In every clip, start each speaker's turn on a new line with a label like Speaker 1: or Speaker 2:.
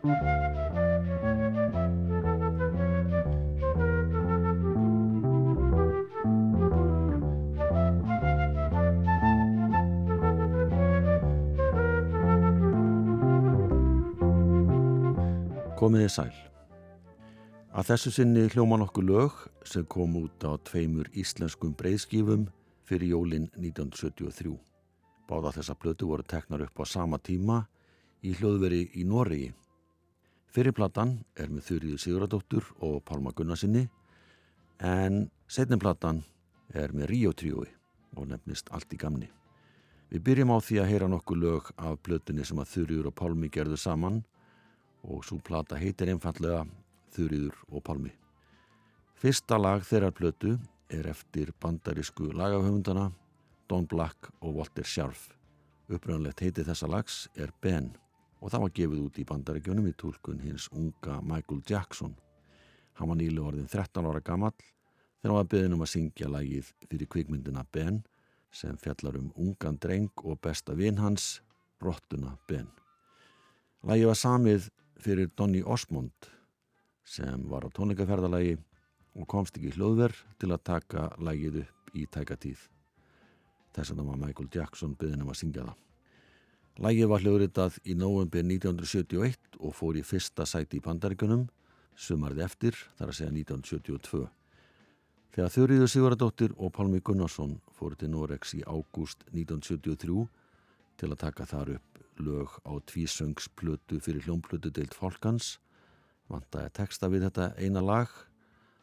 Speaker 1: Komiði sæl. Að þessu sinni hljóma nokkuð lög sem kom út á tveimur íslenskum breyðskífum fyrir jólinn 1973. Báða þessa blötu voru teknar upp á sama tíma í hljóðveri í Noregi. Fyrirplatan er með Þurriður Siguradóttur og Pálma Gunnarsinni en setniplatan er með Ríó tríói og nefnist Allt í gamni. Við byrjum á því að heyra nokkuð lög af blötunni sem að Þurriður og Pálmi gerðu saman og svo plata heitir einfallega Þurriður og Palmi. Fyrsta lag þeirra plötu er eftir bandarísku lagahöfundana Don Black og Walter Scharf. Uppröðanlegt heiti þessa lags er Ben og það var gefið út í bandaríkjunum í tólkun hins unga Michael Jackson. Hann var nýlu orðin 13 ára gammal þegar hann var beðin um að syngja lagið fyrir kvikmyndina Ben sem fjallar um ungan dreng og besta vinn hans, Rottuna Ben. Lagið var samið fyrir Donny Osmond sem var á tónleikaferðalagi og komst ekki hljóðverð til að taka lagið upp í tækatíð. Þess að það var Michael Jackson byggðin um að syngja það. Lagið var hljóðritað í november 1971 og fór í fyrsta sæti í pandarikunum, sumarði eftir, þar að segja 1972. Þegar Þurriður Sigvaradóttir og Pálmi Gunnarsson fóru til Norex í ágúst 1973 til að taka þar upp lög á tvísöngsplötu fyrir hljómplötu deilt fólkans vantaði texta við þetta eina lag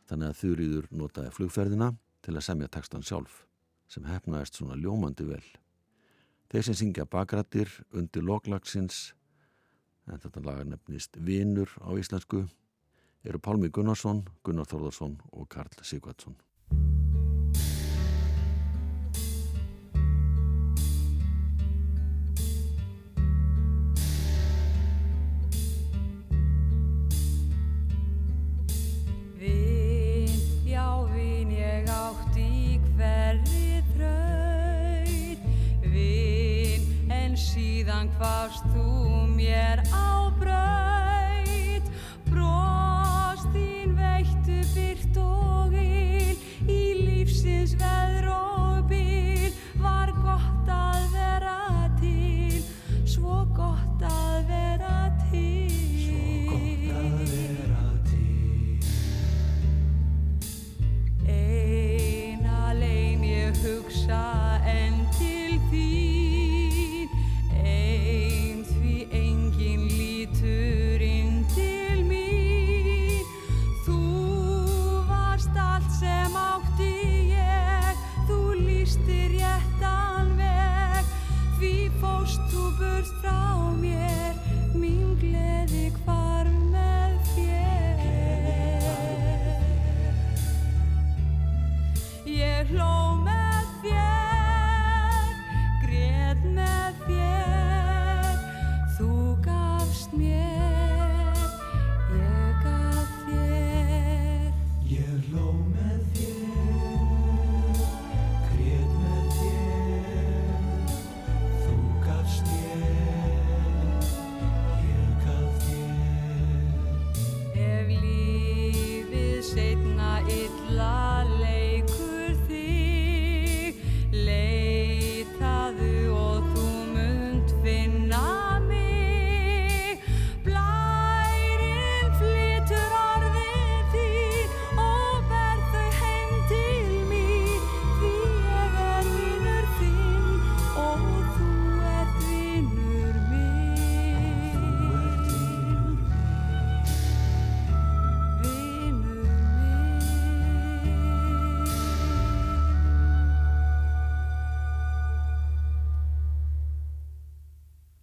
Speaker 1: þannig að þurriður notaði flugferðina til að semja textan sjálf sem hefnaðist svona ljómandi vel þeir sem syngja bakrættir undir loklagsins en þetta lag er nefnist Vinur á íslensku eru Pálmi Gunnarsson, Gunnar Þórðarsson og Karl Sigvardsson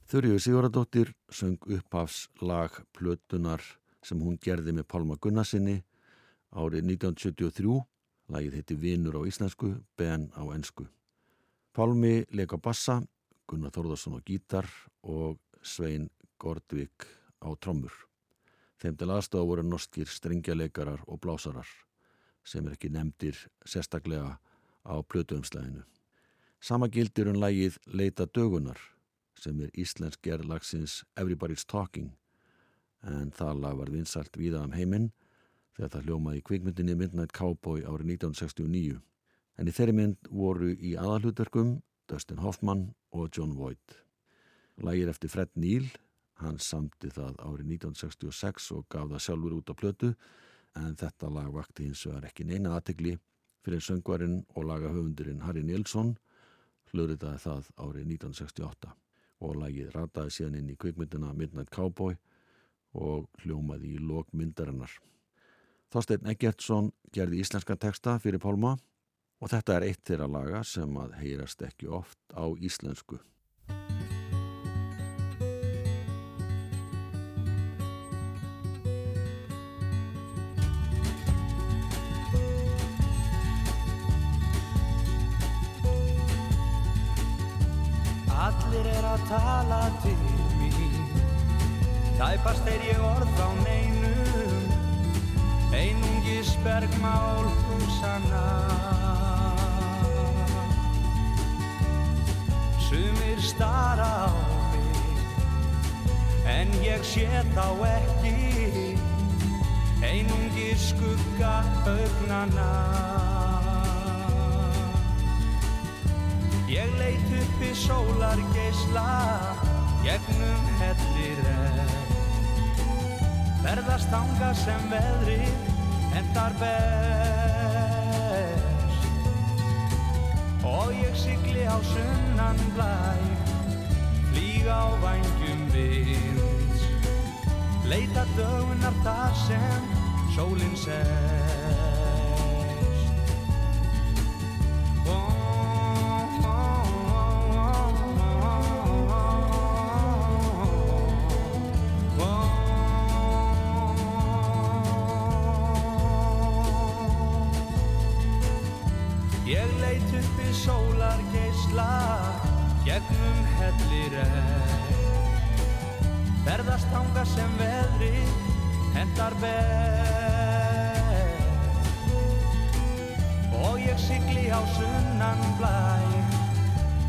Speaker 1: Þurriður Siguradóttir söng upphafs lag plötunar sem hún gerði með Pálma Gunnarsinni árið 1973. Lagið heiti Vinur á íslensku, Ben á ensku. Pálmi leik á bassa, Gunnar Þórðarsson á gítar og Svein Gordvik á trommur. Þeim til aðstofa voru norskir strengjaleikarar og blásarar sem er ekki nefndir sérstaklega á plötuumslæðinu. Sama gildir um lagið Leita dögunar sem er íslensk gerðlagsins Everybody's Talking en það lag var vinsalt víða um heiminn þegar það hljómaði í kvikmyndinni Midnight Cowboy árið 1969. En í þeirri mynd voru í aðalhutverkum Dustin Hoffman og John Voight. Lægir eftir Fred Neil, hann samti það árið 1966 og gaf það sjálfur út á plötu en þetta lag vakti hins vegar ekki neina aðtegli fyrir söngvarinn og lagahöfundurinn Harry Nilsson hluritaði það árið 1968 og lagið rataði síðan inn í kvikmyndina Midnight Cowboy og hljómaði í lok myndarinnar. Þorstein Eggertsson gerði íslenska texta fyrir Pálma og þetta er eitt þeirra laga sem að heyrast ekki oft á íslensku.
Speaker 2: Allir er að tala til mín. Tæpast er ég orð frá neinum Einungis bergmál húsana Sumir stara á mig En ég sé þá ekki Einungis skugga augnana Ég leit uppi sólar geisla Gegnum hellir er. Ferðast ánga sem veðrið Endar best. Og ég sigli á sunnan blæ Flýga á vængjum vinds Leita dögunar þar sem sólinn sest á sunnan blæ.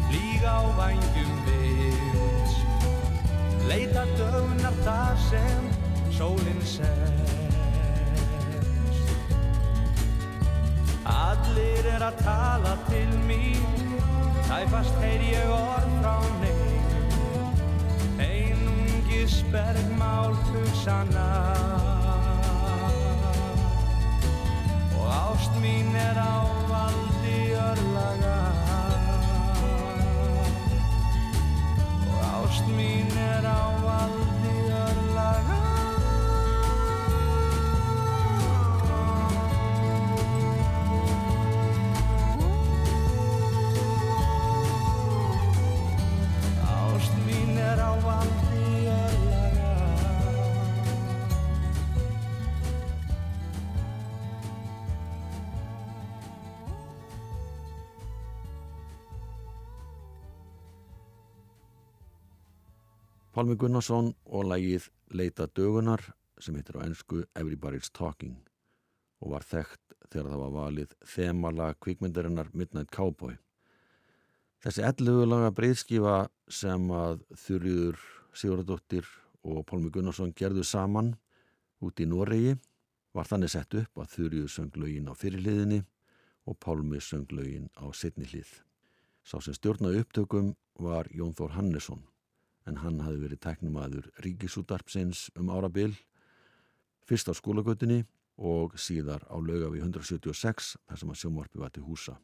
Speaker 2: Flýga á vængjum vinds Leita dögnar þar sem sólinn sest. Allir er að tala til mín. Tæfast heyr ég orð frá neyðum Einungis bergmál hugsana Og ást mín er á valdi örlaga Og ást mín er á
Speaker 1: Pálmi Gunnarsson og lagið Leita dögunar sem heitir á ennsku Everybody's Talking og var þekkt þegar það var valið þemala kvikmyndarinnar Midnight Cowboy. Þessi 11 laga breyðskifa sem að Þurriður Sigurðardóttir og Pálmi Gunnarsson gerðu saman út í Noregi var þannig sett upp að Þurriður söng lögin á fyrirliðinni og Pálmi söng lögin á setni hlið. Sá sem stjórnaði upptökum var Jón Þór Hannesson en hann hafði verið teknumadur ríkisútarpsins um árabil, fyrst á skólagötunni og síðar á laugafi 176 þar sem að sjónvarpi var til húsa.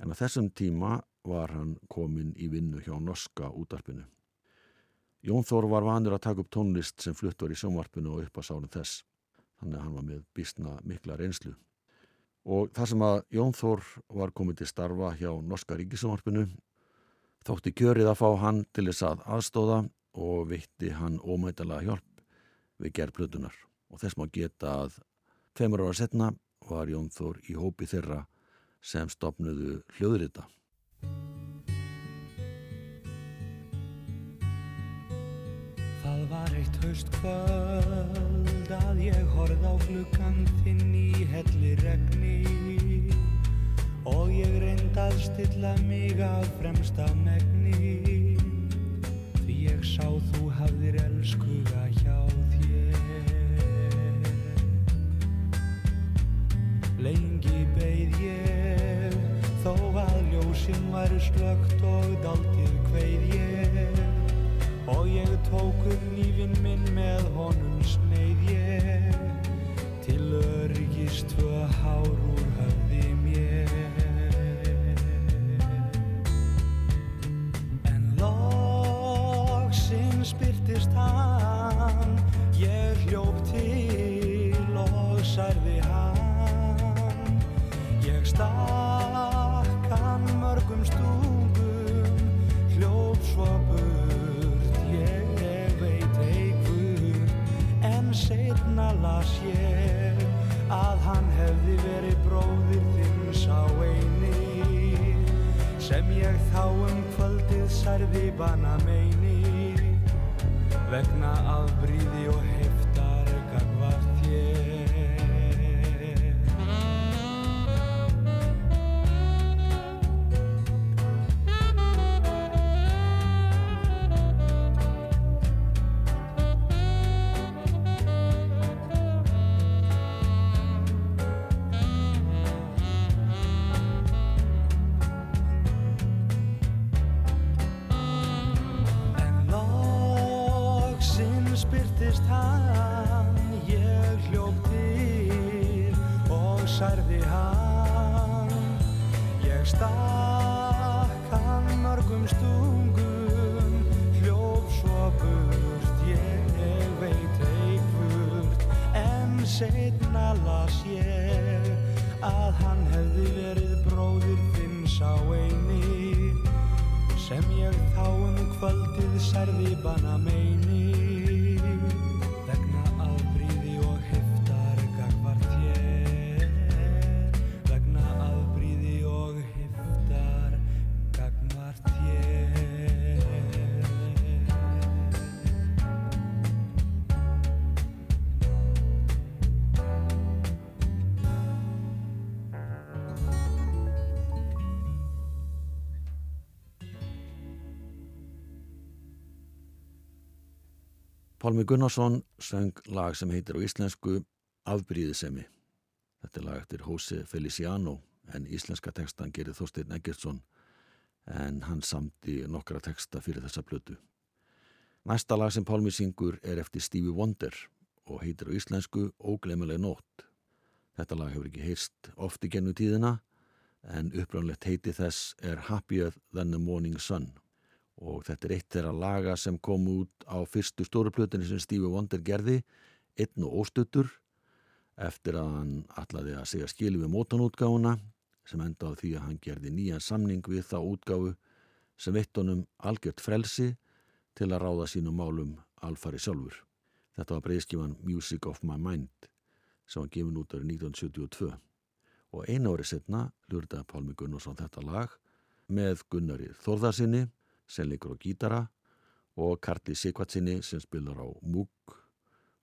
Speaker 1: En á þessum tíma var hann komin í vinnu hjá norska útarpinu. Jón Þór var vanur að taka upp tónlist sem flutt var í sjónvarpinu og upp að sárum þess, þannig að hann var með bísna mikla reynslu. Og þar sem að Jón Þór var komin til starfa hjá norska ríkisjónvarpinu Þótti kjörið að fá hann til þess að aðstóða og veitti hann ómætalega hjálp við gerð plötunar og þess má geta að tveimur ára setna var Jón Þór í hópi þeirra sem stopnuðu hljóðrita.
Speaker 2: Það var eitt haust kvöld að ég horfð á gluggan þinn í helli regni og ég reynd að stilla mig að fremsta megni. Því ég sá þú hafðir elskuga hjá þér. Lengi beigð ég þó að ljósinn var slögt og daldið hveið ég. Og ég tók um nývin setna las ég að hann hefði verið bróðir þinn sá eini sem ég þá um kvöldið særði bana meini
Speaker 1: Pálmi Gunnarsson söng lag sem heitir á íslensku Afbríðisemi. Þetta er lag eftir Jose Feliciano en íslenska textan gerir Þorstein Eggertsson en hann samti nokkra texta fyrir þessa plötu. Næsta lag sem Pálmi syngur er eftir Stevie Wonder og heitir á íslensku Ógleymuleg nótt. Þetta lag hefur ekki heyrst oft í gennu tíðina en upprannlegt heiti þess er Happier Than the Morning Sun og þetta er eitt þeirra laga sem kom út á fyrstu stóruplötunni sem Stevie Wonder gerði, einn og óstuttur, eftir að hann allaði að segja skilu við mótanútgáfuna sem enda á því að hann gerði nýjan samning við þá útgáfu sem veitt honum algjört frelsi til að ráða sínum málum alfari sjálfur. Þetta var breyðskifan Music of My Mind sem var gefin út árið 1972 og einu ári setna lurdaði Pálmi Gunnarsson þetta lag með Gunnari Þórðarsinni sem leikur á gítara og Karli Sikvatsinni sem spilar á múk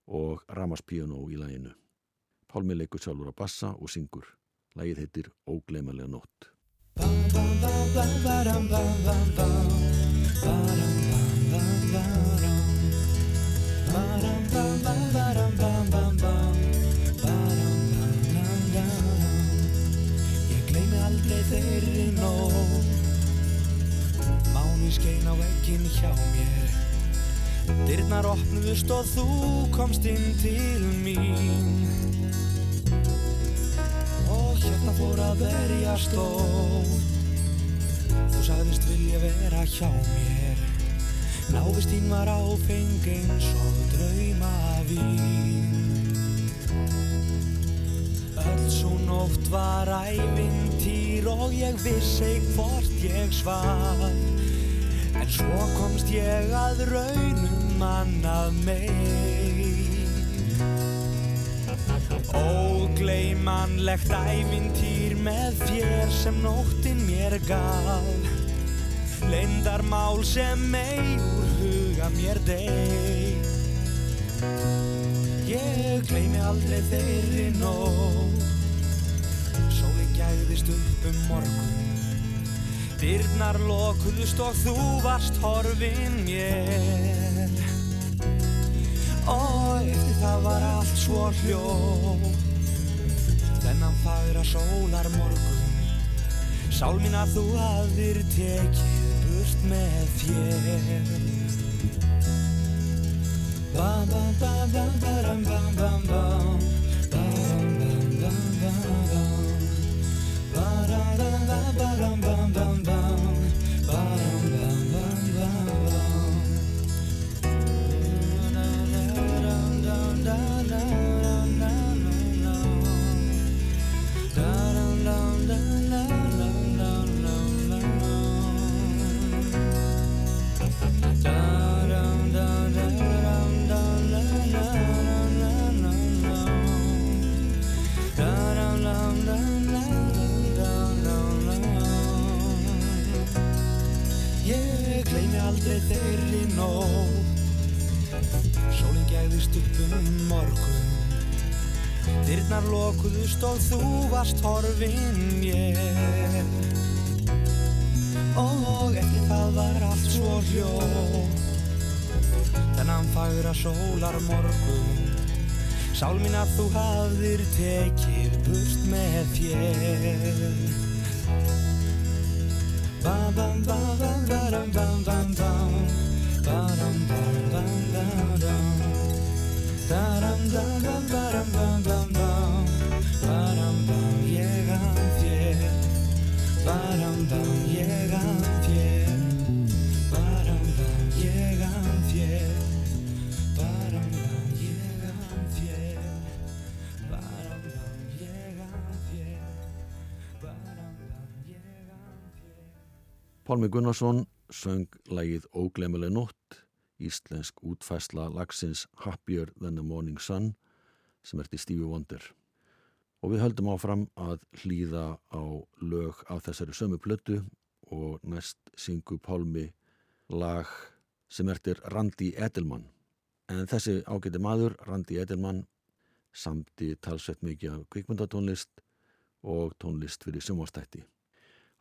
Speaker 1: og ramaspíano í læginu. Pálmi leikur sjálfur á bassa og syngur. Lægið heitir Ógleymalega nótt.
Speaker 2: Ég gleymi aldrei þeirri nótt Máni skein á vekkin hjá mér. Dyrnar opnuðust og þú komst inn til mín. Og hérna fór að verja stóð Þú sagðist vilja vera hjá mér. Návist þín var áfeng eins og drauma vín. Öll svo nótt var ævintýr og ég vissi hvort ég svaf En svo komst ég að raunum annað mig. Ógleymanlegt ævintýr með þér sem nóttin mér gaf Leyndarmál sem mei úr huga mér deg Ég gleymi aldrei þeirri nótt. Sólinn gæðist upp um morgun Dyrnar lokuðust og þú varst horfin mér Og eftir það var allt svo hljó Þennan fagra sólar morgun Sál mín að þú hafðir tekið burt með þér Bam bam bam bam bam bam bam bam Bam bam bam bam bam Ba-dam bam bam bam bam bam Sólinn gæðist upp um morgun. Dyrnar lokuðust og þú varst horfin mér. Og eftir það var allt svo hljótt. Þennan fagra sólar morgun Sál mín að þú hafðir tekið burt með þér. Bam bam bam bam bam bam bam bam
Speaker 1: Pálmi Gunnarsson söng lægið Óglemuleg nótt, íslensk útfæsla lagsins Happier than the Morning Sun sem er til Stevie Wonder. Og við höldum áfram að hlýða á lög af þessari sömu plötu og næst syngu Pálmi lag sem er til Randi Edelmann. En þessi ágæti maður, Randi Edelmann, samti talsveit mikið af kvikmyndatónlist og tónlist fyrir sjónvastætti.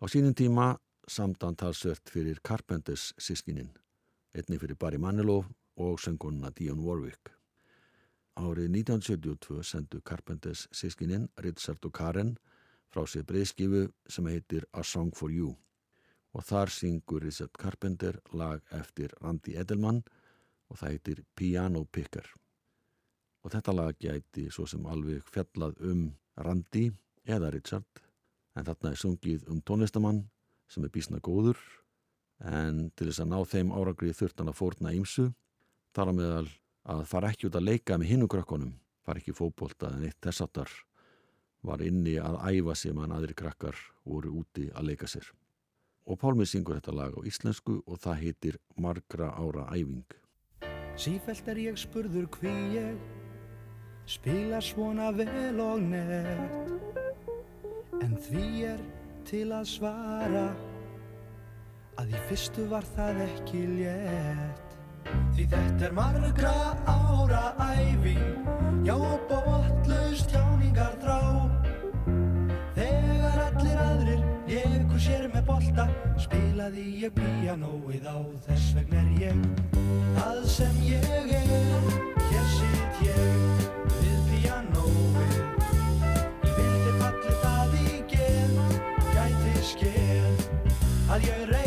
Speaker 1: Á sínum tíma samtan talsvert fyrir Carpenters sískinin, einni fyrir Barry Manilow og söngunna Dionne Warwick. Árið 1972 sendu Carpenters sískinin Richard og Karen frá sér breyðskifu sem heitir A Song for You og þar syngur Richard Carpenter lag eftir Randy Edelman og það heitir Piano Picker. Og þetta lag gæti svo sem alveg fjallað um Randy eða Richard en þarna er sungið um tónlistamann sem er bísna góður en til þess að ná þeim áragrið þurft hann að fórna ímsu þar að meðal að fara ekki út að leika með hinnugrökkunum, fara ekki í fótbolta en eitt þess aftar var inni að æfa sig meðan aðri krakkar voru úti að leika sér. Og Pálmi syngur þetta lag á íslensku og það heitir Margra ára æfing.
Speaker 2: Sífælt er ég spurður hví ég spila svona vel og nett en því er til að svara að í fyrstu var það ekki létt. Því þetta er margra ára æfing já og botlaust tjáningar þrá þegar allir aðrir leku sér með bolta spilaði ég píanóið á þess vegna er ég það sem ég er. Hér sitt ég við píanóið ég vildi falli það í gen gæti skeð að ég reyna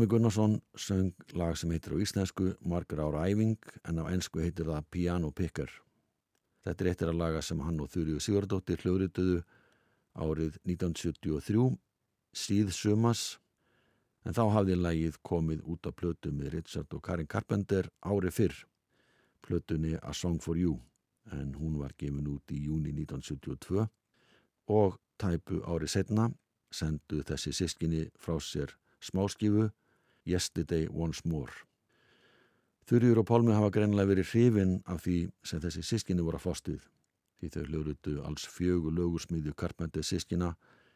Speaker 1: Pálmi Gunnarsson söng lag sem heitir á íslensku Margar ára æfing en á ennsku heitir það Piano Picker. Þetta er eittir að laga sem hann og Þurriu Sigurdóttir hljóðrituðu árið 1973 síð sumas en þá hafði lagið komið út af plötu með Richard og Karin Carpenter ári fyrr, plötunni A Song for You en hún var gefin út í júni 1972 og tæpu ári setna sendu þessi sískinni frá sér smáskifu Yesterday Once More. Þurriur og Pálmi hafa greinlega verið hrifin af því sem þessi sískinni voru að fást við því þau hljórutu alls fjögur lögursmiðju Carpenter sískina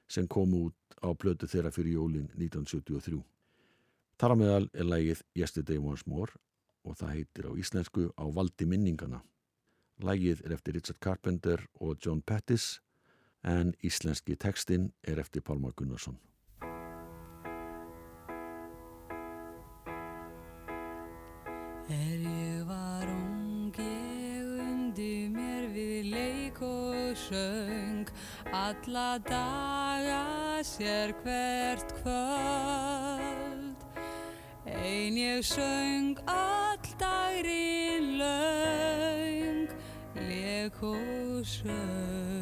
Speaker 1: sem kom út á plötu þeirra fyrir jólin 1973. Þar á meðal er lægið Yesterday Once More og það heitir á íslensku á valdi minningana. Lægið er eftir Richard Carpenter og John Pettis en íslenski tekstinn er eftir Pálmar Gunnarsson.
Speaker 3: Alla daga sér hvert kvöld. Ein ég söng all dagrin laung Leik og söng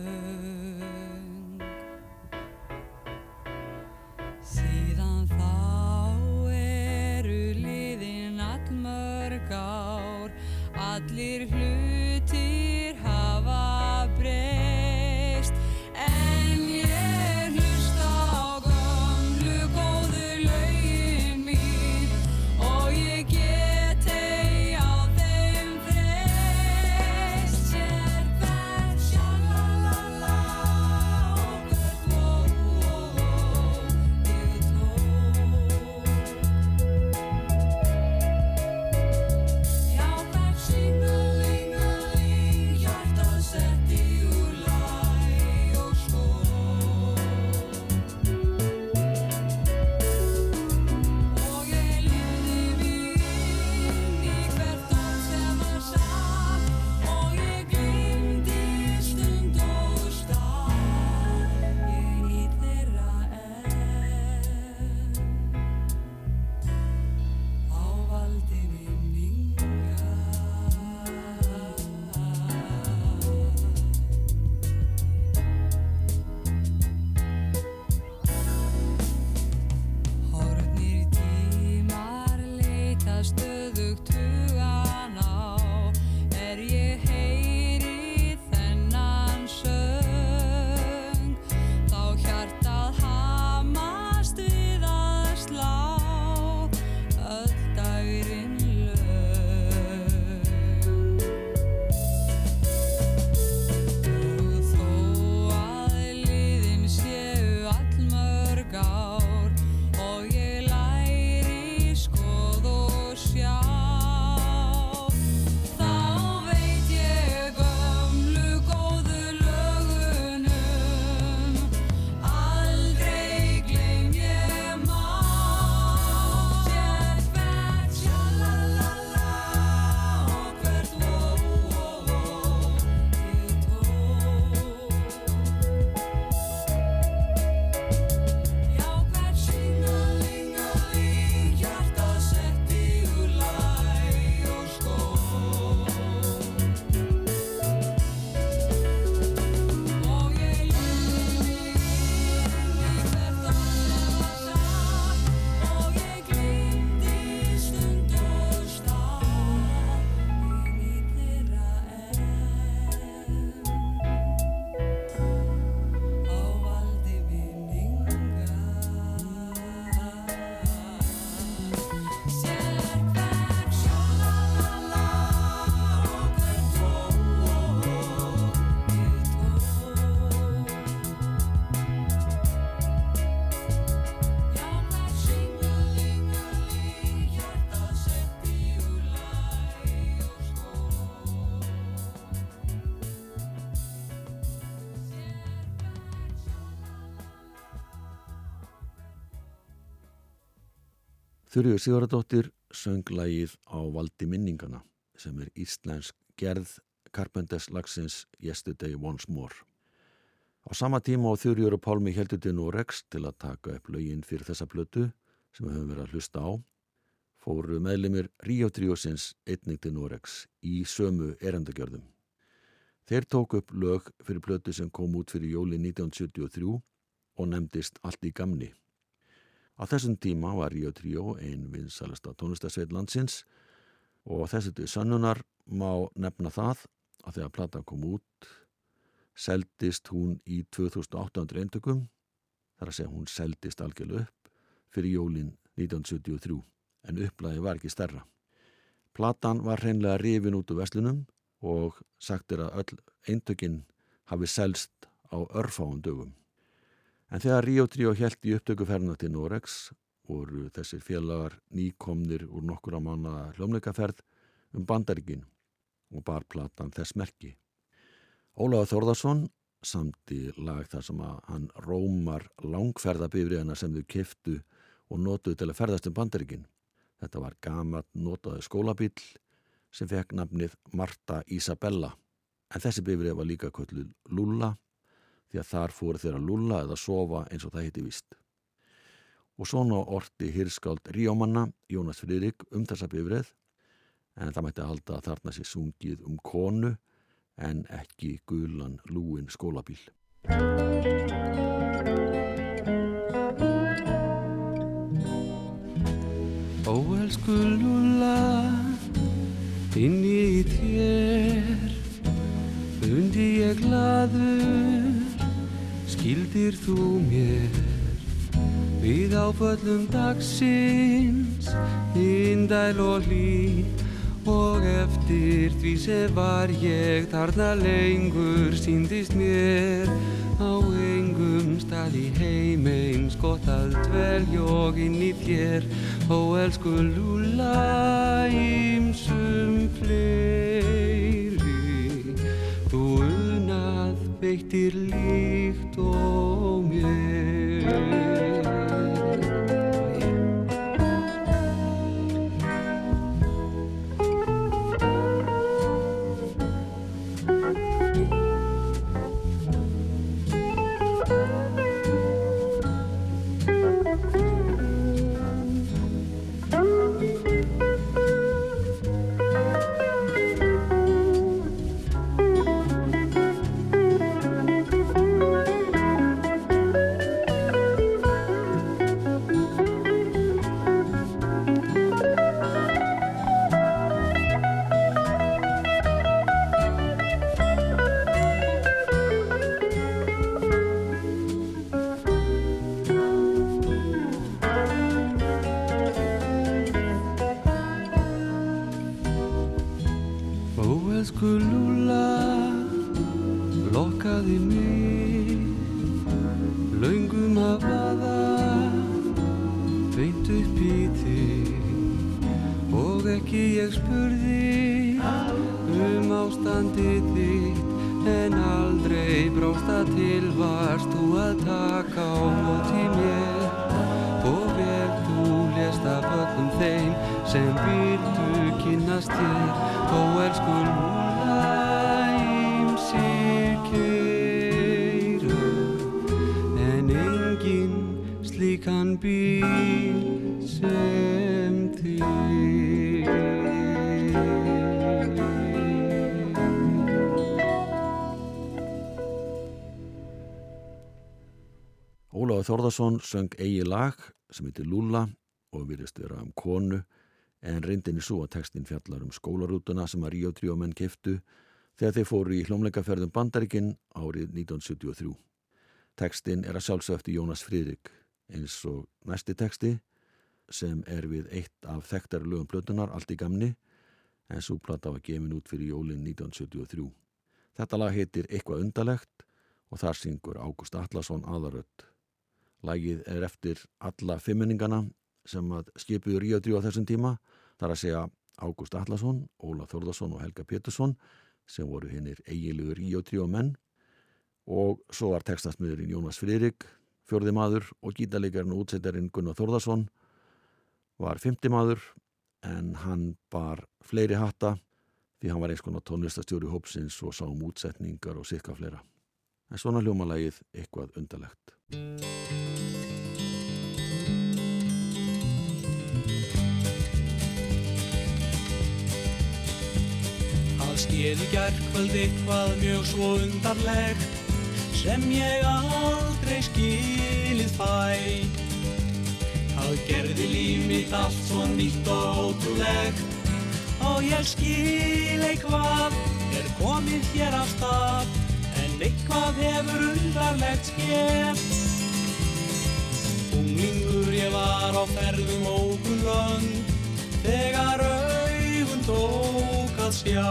Speaker 1: Þurriður Sigurðardóttir söng lagið á valdi minningana sem er íslensk gerð Carpenters lagsins Yesterday Once More. Á sama tíma og Þurriður og Pálmi heldur til rekst til að taka upp lögin fyrir þessa plötu sem við höfum verið að hlusta á fóru meðlimir Ríó Tríósins einning til Norex í sömu erendagjörðum. Þeir tók upp lög fyrir plötu sem kom út fyrir jóli 1973 og nefndist Allt í gamni. Á þessum tíma var Ríó Tríó ein vinsalasta tónlistasveit landsins og þessu til sannunar má nefna það að þegar platan kom út seldist hún í 2800 eintökum þar að segja hún seldist algjörlega upp fyrir jólin 1973 en upplæði var ekki stærra. Platan var hreinlega rifin út úr veslunum og sagt er að öll eintökin hafi selst á örfáum dögum. En þegar Ríó Tríó held í upptökuferna til Norex voru þessir félagar nýkomnir úr nokkura mánu hljómleikaferð um bandaríkin og bar platan þess merki. Ólaður Þórðarsson samti lag þar sem að hann rómar langferðabifriðana sem þau kiftu og notuðu til að ferðast um bandaríkin. Þetta var gamat notaði skólabíl sem fekk nafnið Marta Isabella en þessi bifrið var líka kölluð Lulla því að þar fóru þeirra Lulla eða sofa eins og það heiti vist. Og svona orti hirskáld Ríómanna Jónas Friðrik um þessa bifrið en það mætti að halda að þarna sé sungið um konu en ekki gulan lúin skólabíl.
Speaker 4: Ó elsku Lúla, inn í þér, undi ég gladur, skildir þú mér, við áföllum dagsins, indæl og hlý, og eftir því sem var ég þarna lengur síndist mér á engum stað í heim eins gott að dvelja og inn í þér ó elsku lúla ímsum fleiri beittir líkt og mér
Speaker 1: Ólaður Þórðarsson söng eigi lag sem heitir Lúla og virðist vera um konu en reyndinni svo að textin fjallar um skólarútuna sem að Ríó Tríómenn keftu þegar þeir fóru í hljómleikaferðum Bandaríkin árið 1973. Textin er að sjálfsögti Jónas Friðrik eins og næsti texti sem er við eitt af þekktari lögum plötunar allt í gamni en svo plata var gefin út fyrir jólinn 1973. Þetta lag heitir Eitthvað undalegt og þar syngur Ágúst Allarsson aðarödd. Lagið er eftir alla fimmuningana sem að skipuðu Ríadrjú á þessum tíma, þar að segja Ágúst Allarsson, Óla Þórðarsson og Helga Pétursson sem voru hinnir eigilugur Ríadrjú menn og svo var textasmiðurinn Jónas Friðrik, fjörði maður og gítalegarinn og útsettarinn Gunnar Þórðarsson var fymti maður en hann bar fleiri hatta því hann var eins konar tónlistastjóri hópsins og sá um útsetningar og sikka fleira en svona hljómalagið eitthvað undalegt.
Speaker 5: Það skeri gerkvöld eitthvað mjög svo undarlegt sem ég aldrei skilið fæ. Það gerði líf mitt allt svo nýtt og ótrúlegt og ég skil eitthvað er komið hér af stað eitthvað hefur undarlegt skeð. Unglingur ég var á ferðum ókun lönd þegar augun tók að sjá.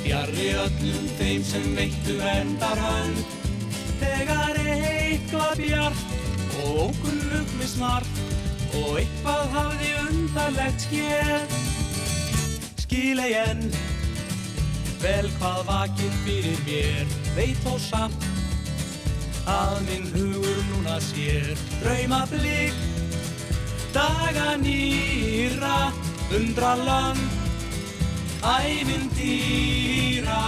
Speaker 5: Fjarrri öllum þeim sem veittu vendar hönd þegar eitthvað bjart og ókun lugmi snart og eitthvað hafði undarlegt skeð. Skil ei enn vel hvað vakir fyrir mér. Veit þó samt að minn hugur núna sér. Drauma blik daga nýra undra land ævindýra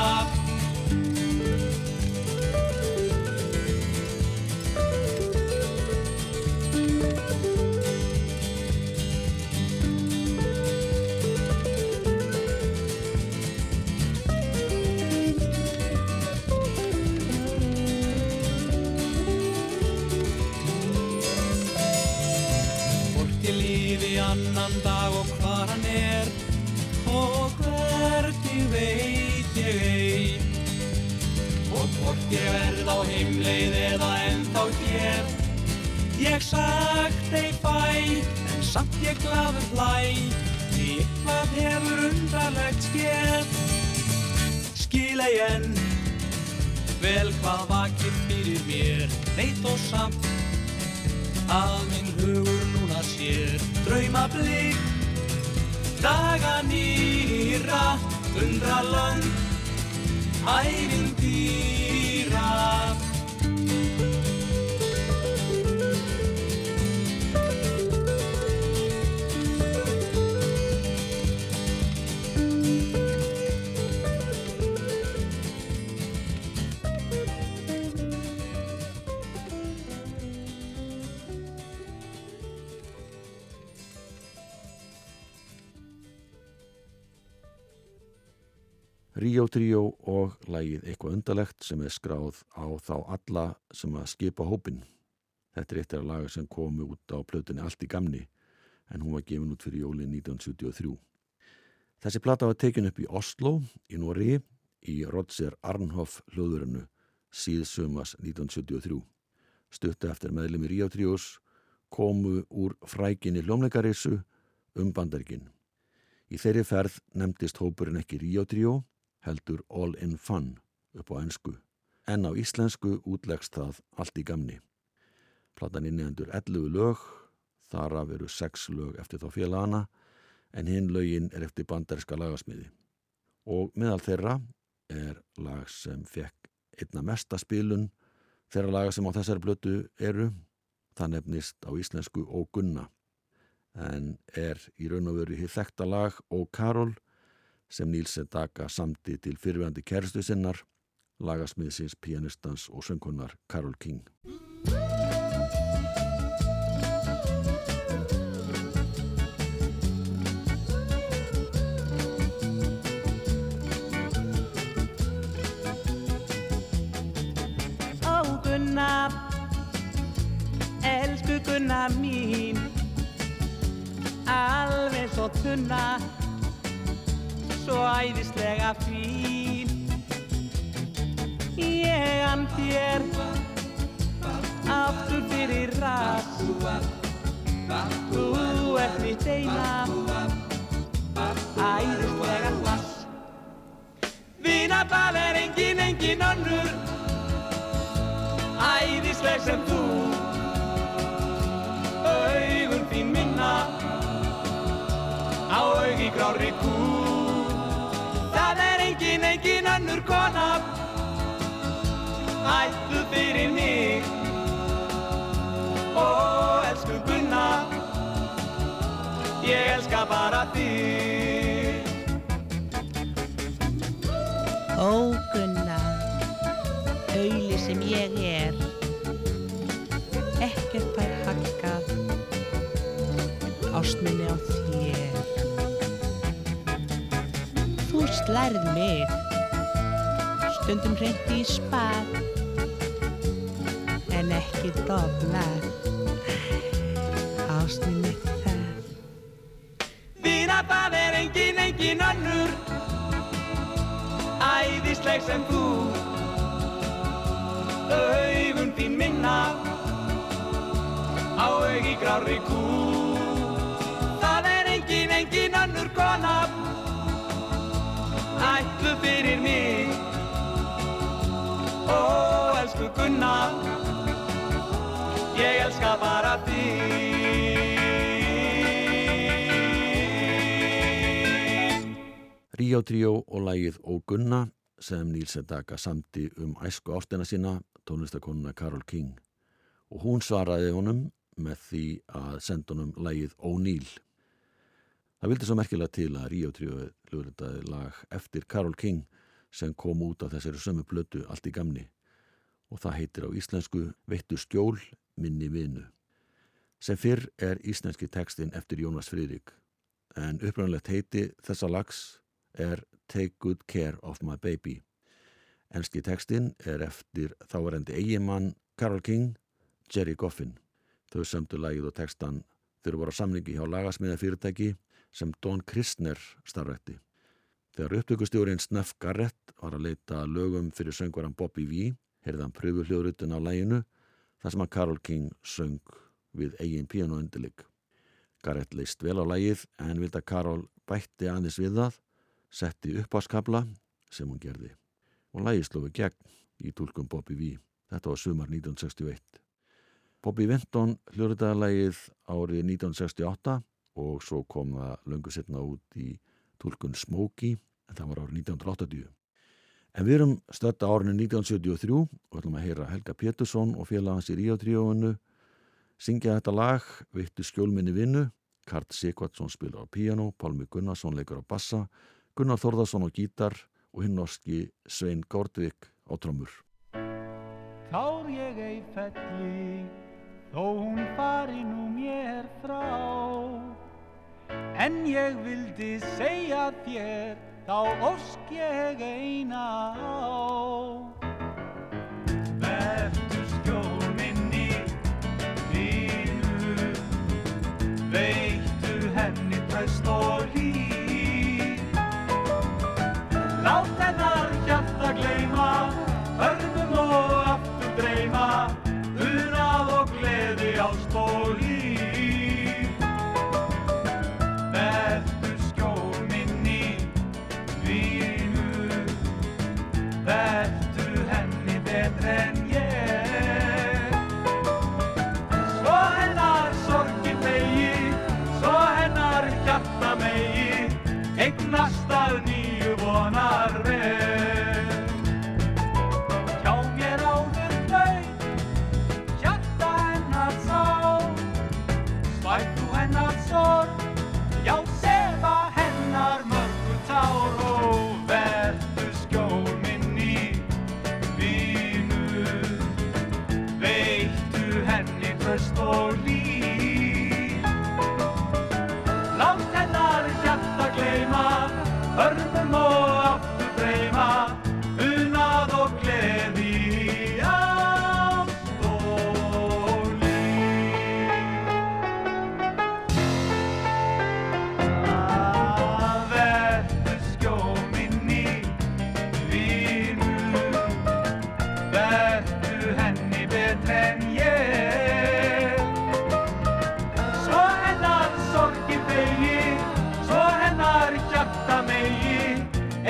Speaker 5: ég glaður hlæ því eitthvað hefur undarlegt skeð? Skil ei enn. Vel hvað vakir fyrir mér. Veit og samt að minn hugur núna sér. Drauma blik daga nýra undra lönd ævindýra
Speaker 1: Ríó Tríó og lagið eitthvað undarlegt sem er skráð á þá alla sem að skipa hópin. Þetta er eitt af að laga sem komu út á plötunni Allt í gamni en hún var gefin út fyrir jólinn 1973. Þessi plata var tekin upp í Oslo í Nóri í Rodser Arnhoff hljóðurinu síðsumas 1973. Stuttu eftir meðlum í Ríó Tríós komu úr frækinni hljómleikarissu um bandarikinn. Í þeirri ferð nefndist hópurinn ekki Ríó Tríó heldur All in Fun upp á ennsku en á íslensku útlegst það allt í gamni. Platan innihendur 11 lög, þar af eru 6 lög eftir þá félagana en hinn lögin er eftir bandariska lagasmiði. Og meðal þeirra er lag sem fekk einna mesta spilun þeirra laga sem á þessari blötu eru, það nefnist á íslensku Ó Gunna en er í raun og veru hér þekta lag Ó Karol sem Níls Sedaka samti til fyrirvændi kæristu sinnar, lagasmiðsins, pianistans og söngkonar Karol King.
Speaker 6: Ó Gunna, elsku Gunna mín, alveg svo tunna, svo æðislega fín. Ég an þér aftur fyrir rætt, þú ert mitt eina, æðislega hlass. Vinabal er engin, engin önnur, æðisleg sem þú augun þín minna á augi grári kú það er engin, engin önnur kona. Ættu fyrir mig. Ó, elsku Gunna ég elska bara þig.
Speaker 7: Ó Gunna, auðli sem ég er, ekkert fær hakkað, ástminni á þér. Slærð mig. Stundum hreint í spað En ekki dofnar Ástin mitt það.
Speaker 6: Þína það er engin, engin önnur Æðisleg sem þú. Augun þín minna Á augi grári kú. Það er engin, engin önnur kona. Ætlu fyrir mig. Ó, elsku Gunna Ég elska bara þig.
Speaker 1: Ríó Tríó og lægið Ó Gunna sem Níl Sedaka samti um æsku ástina sína, tónlistakonuna Karol King. Og hún svaraði honum með því að senda honum lægið Ó Níl. Það vildi svo merkilega til að Ríó Tríó hljóðritaði lag eftir Karol King sem kom út af þessari sömu blötu allt í gamni og það heitir á íslensku Veittu skjól minni vinu. Sem fyrr er íslenski textin eftir Jónas Friðrik en upprannlegt heiti þessa lags er Take Good Care of My Baby. Enski textin er eftir þáverendi eigimann Carol King, Jerry Goffin. Þau sömdu lagið og textan þegar voru á samlingi hjá lagasmiða fyrirtæki sem Don Kristner starfætti. Þegar upptökustjórin Sneff Garrett var að leita lögum fyrir söngvaran Bobby V, heyrði hann pröfu hljóðrutin á læginu þar sem að Carol King söng við eigin piano undirleik. Garrett leist vel á lægið en vildi að Carol bætti aðeins við það, setti uppáskabla sem hún gerði og lægið slófi gegn í tólkum Bobby V. Þetta var sumar 1961. Bobby Vinton hljóðritaði lægið árið 1968 og svo kom það löngu setna út í tólkun Smokey en það var árið 1980. En við erum stötta árinu 1973 og ætlum að heyra Helga Pétursson og félagans í Ríotríóinu syngja þetta lag Vittu skjólminni vinnu Kart Sigvardsson spilar á piano Pálmi Gunnarsson leikur á bassa Gunnar Þórðarsson á gítar og hinn norski Svein Górdvik á trommur
Speaker 5: Tár ég ei felli, þó hún fari nú mér frá. En ég vildi segja þér, þá ósk ég eina á.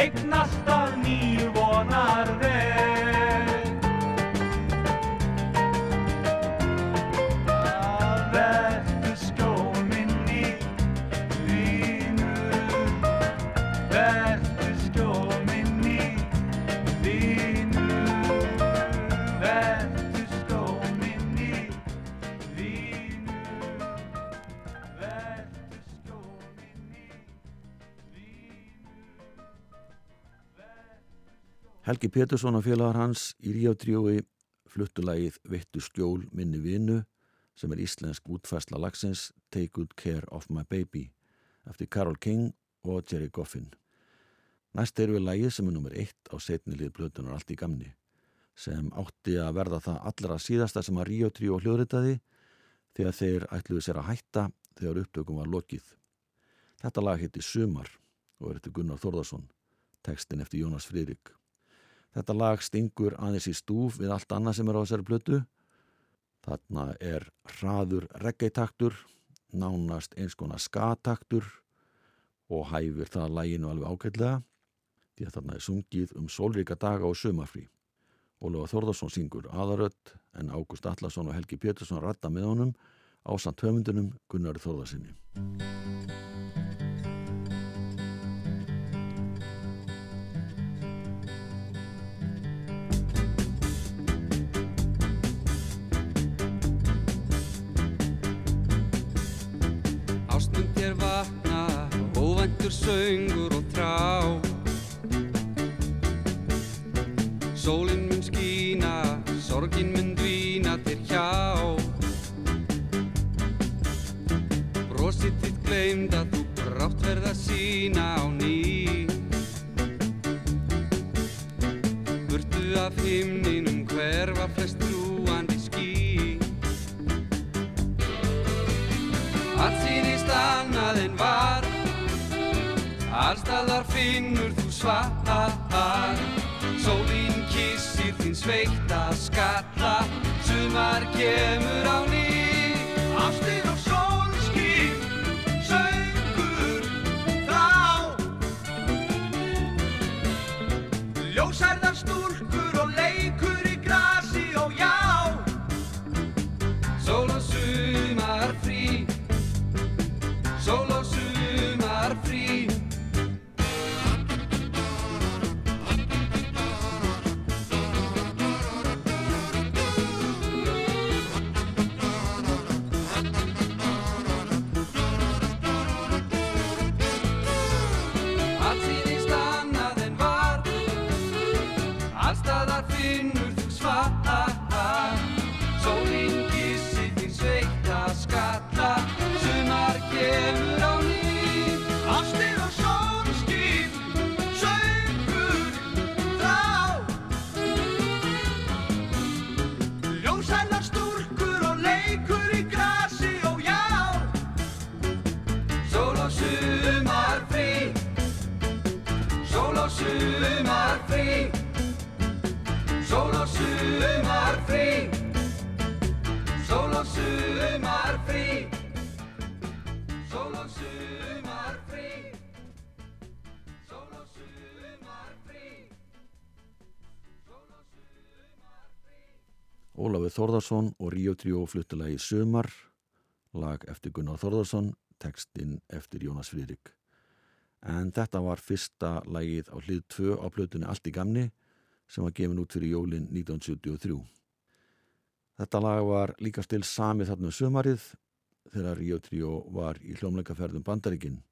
Speaker 5: Eignast að
Speaker 1: Helgi Pétursson og félagar hans í Ríotríói fluttulagið Vittu skjól minni vinu sem er íslensk útfærsla lagsins Take Good Care of My Baby eftir Carol King og Jerry Goffin. Næst erum við lagið sem er nummer eitt á setnilið blötunar allt í gamni sem átti að verða það allra síðasta sem að 3 hljóðritaði þegar þeir ætluðu sér að hætta þegar upptökum var lokið. Þetta lag heiti Sumar og er eftir Gunnar Þórðarsson, tekstin eftir Jónas Friðrik. Þetta lag stingur aðeins í stúf við allt annað sem er á þessari blötu. Þarna er hraður reggeitaktur, nánast eins konar skataktur og hæfir það læginu alveg ágætlega því að þarna er sungið um sólríka daga og sumarfrí. Ólega Þórðarsson syngur aðarödd en Ágúst Allarsson og Helgi Pétursson ratta með honum á samt höfundunum Gunnar Þórðarsinni. Ólafur Þórðarsson og Ríó 3 fluttilagi Sumar, lag eftir Gunnar Þórðarsson, tekstinn eftir Jónas Friðrik. En þetta var fyrsta lagið á hlið 2 á plötunni Allt í gamni sem var gefin út fyrir jólin 1973. Þetta lag var líka stil samið þarna um sumarið þegar Ríó 3 var í hljómleikaferðum Bandaríkin.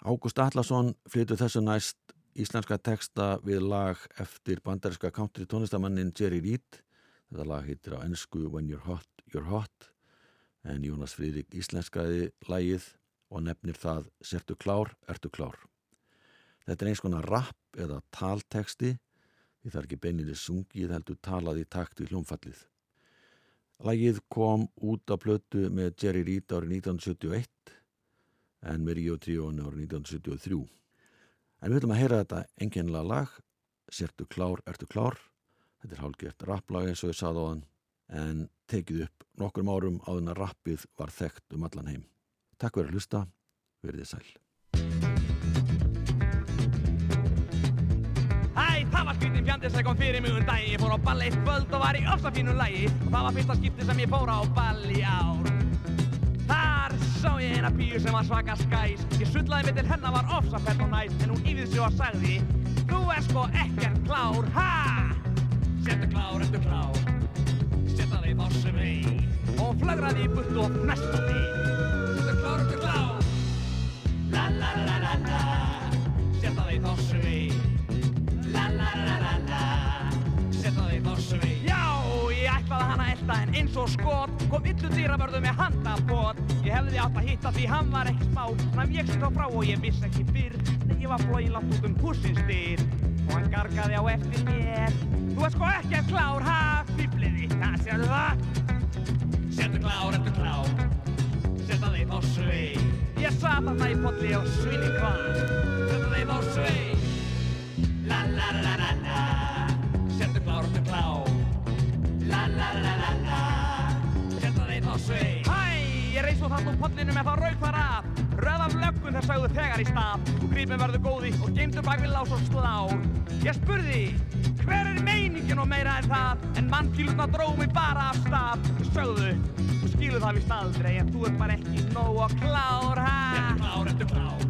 Speaker 1: Ágúst Allarsson flyttu þessu næst íslenska teksta við lag eftir bandaríska country tónlistamannin Jerry Reed Þetta lag heitir á ennsku When You're Hot, You're Hot en Jónas Friðrik íslenskaði lagið og nefnir það Sertu klár, ertu klár. Þetta er eins konar rapp eða talteksti því það er ekki beinilið sungið heldur talað í takt við hljómfallið. Lagið kom út á plötu með Jerry Reed árið 1971 en með Ríó Tríónu árið 1973. En við viljum að heyra þetta enginlega lag Sertu klár, ertu klár Þetta er hálfgert rapplag eins og ég saði á hann en tekið upp nokkur árum áður en að rappið var þekkt um allan heim. Takk fyrir að hlusta, verið þið sæl.
Speaker 6: Hæ, það var skrýtin fjandi sem kom fyrir mig um daginn. Ég fór á ball eitt kvöld og var í ofsa fínu lagi. Og það var fyrsta skipti sem ég fór á ball í ár. Þar sá ég eina píu sem var svaka skæs. Ég sullaði mig til hennar var ofsa fett og næs. En hún yfir sig og sagði Þú er sko ekkert klár, ha? Settu klár, ertu klár Setta þig þá sem vei Og í burt og fnesta því Settu klár, ertu klár La la la la la Setta þig þá sem vei La la la la la Setta þig þá sem vei Já, ég ætlaði hana elda en eins og skot Kom illu dýravörðu með handabot. Ég Ég hefði átt að hitta því hann var ekki smá. Hann vék sér þá frá og ég vissi ekki fyrr. Nei, ég var flóin langt út um húsins dyr Og hann gargaði á eftir mér. Þú ert sko ekki að klár, ha, fýbliði Það sérðu það? Sérðu klár, ertu klár? Setta þig á svei Ég sat þarna í potli og svinni hvað? Setta þig á svei La la la la la. Sérðu klár, ertu klár? La la la la la. Setta þig á svei Hæ, ég reis og þátt úr pollinu með þá rauk þar af Röðan löggun þeir sagðu þegar í stað. Og grípin verður góði og geymdu bak við lás og slá. Ég spurði Hver er meiningin og meira en það? En mannkýluna dró mig bara af stað. Þau sögðu Þú skilur það vist aldrei En þú ert bara ekki nóg og klár ha? Ertu klár, ertu klár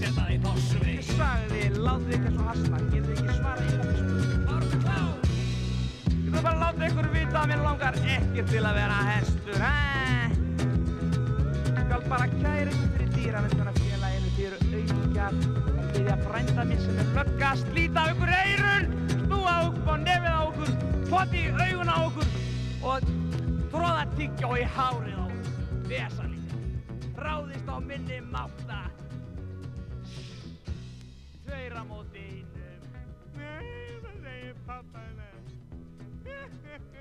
Speaker 6: Setta þig á svei Ég sagði, láttu þig svo hasna Getur ekki svara í þetta spurning Klár, ertu klár. Ég þú bara láta ykkur vita að mér langar ekki til að vera hestur, hæ? skal bara kæra ykkur fyrir dýravendunarfélaginu þið eru auðvitað og þið er að brenda mér sem er lögga slíta okkur eirun snúa okkur og nefið á okkur poti í augun á okkur og tróða tiggja og í hárið á okkur vesa líka. Ráðist á minni máta tveira móti einum. Nei það segir pappa með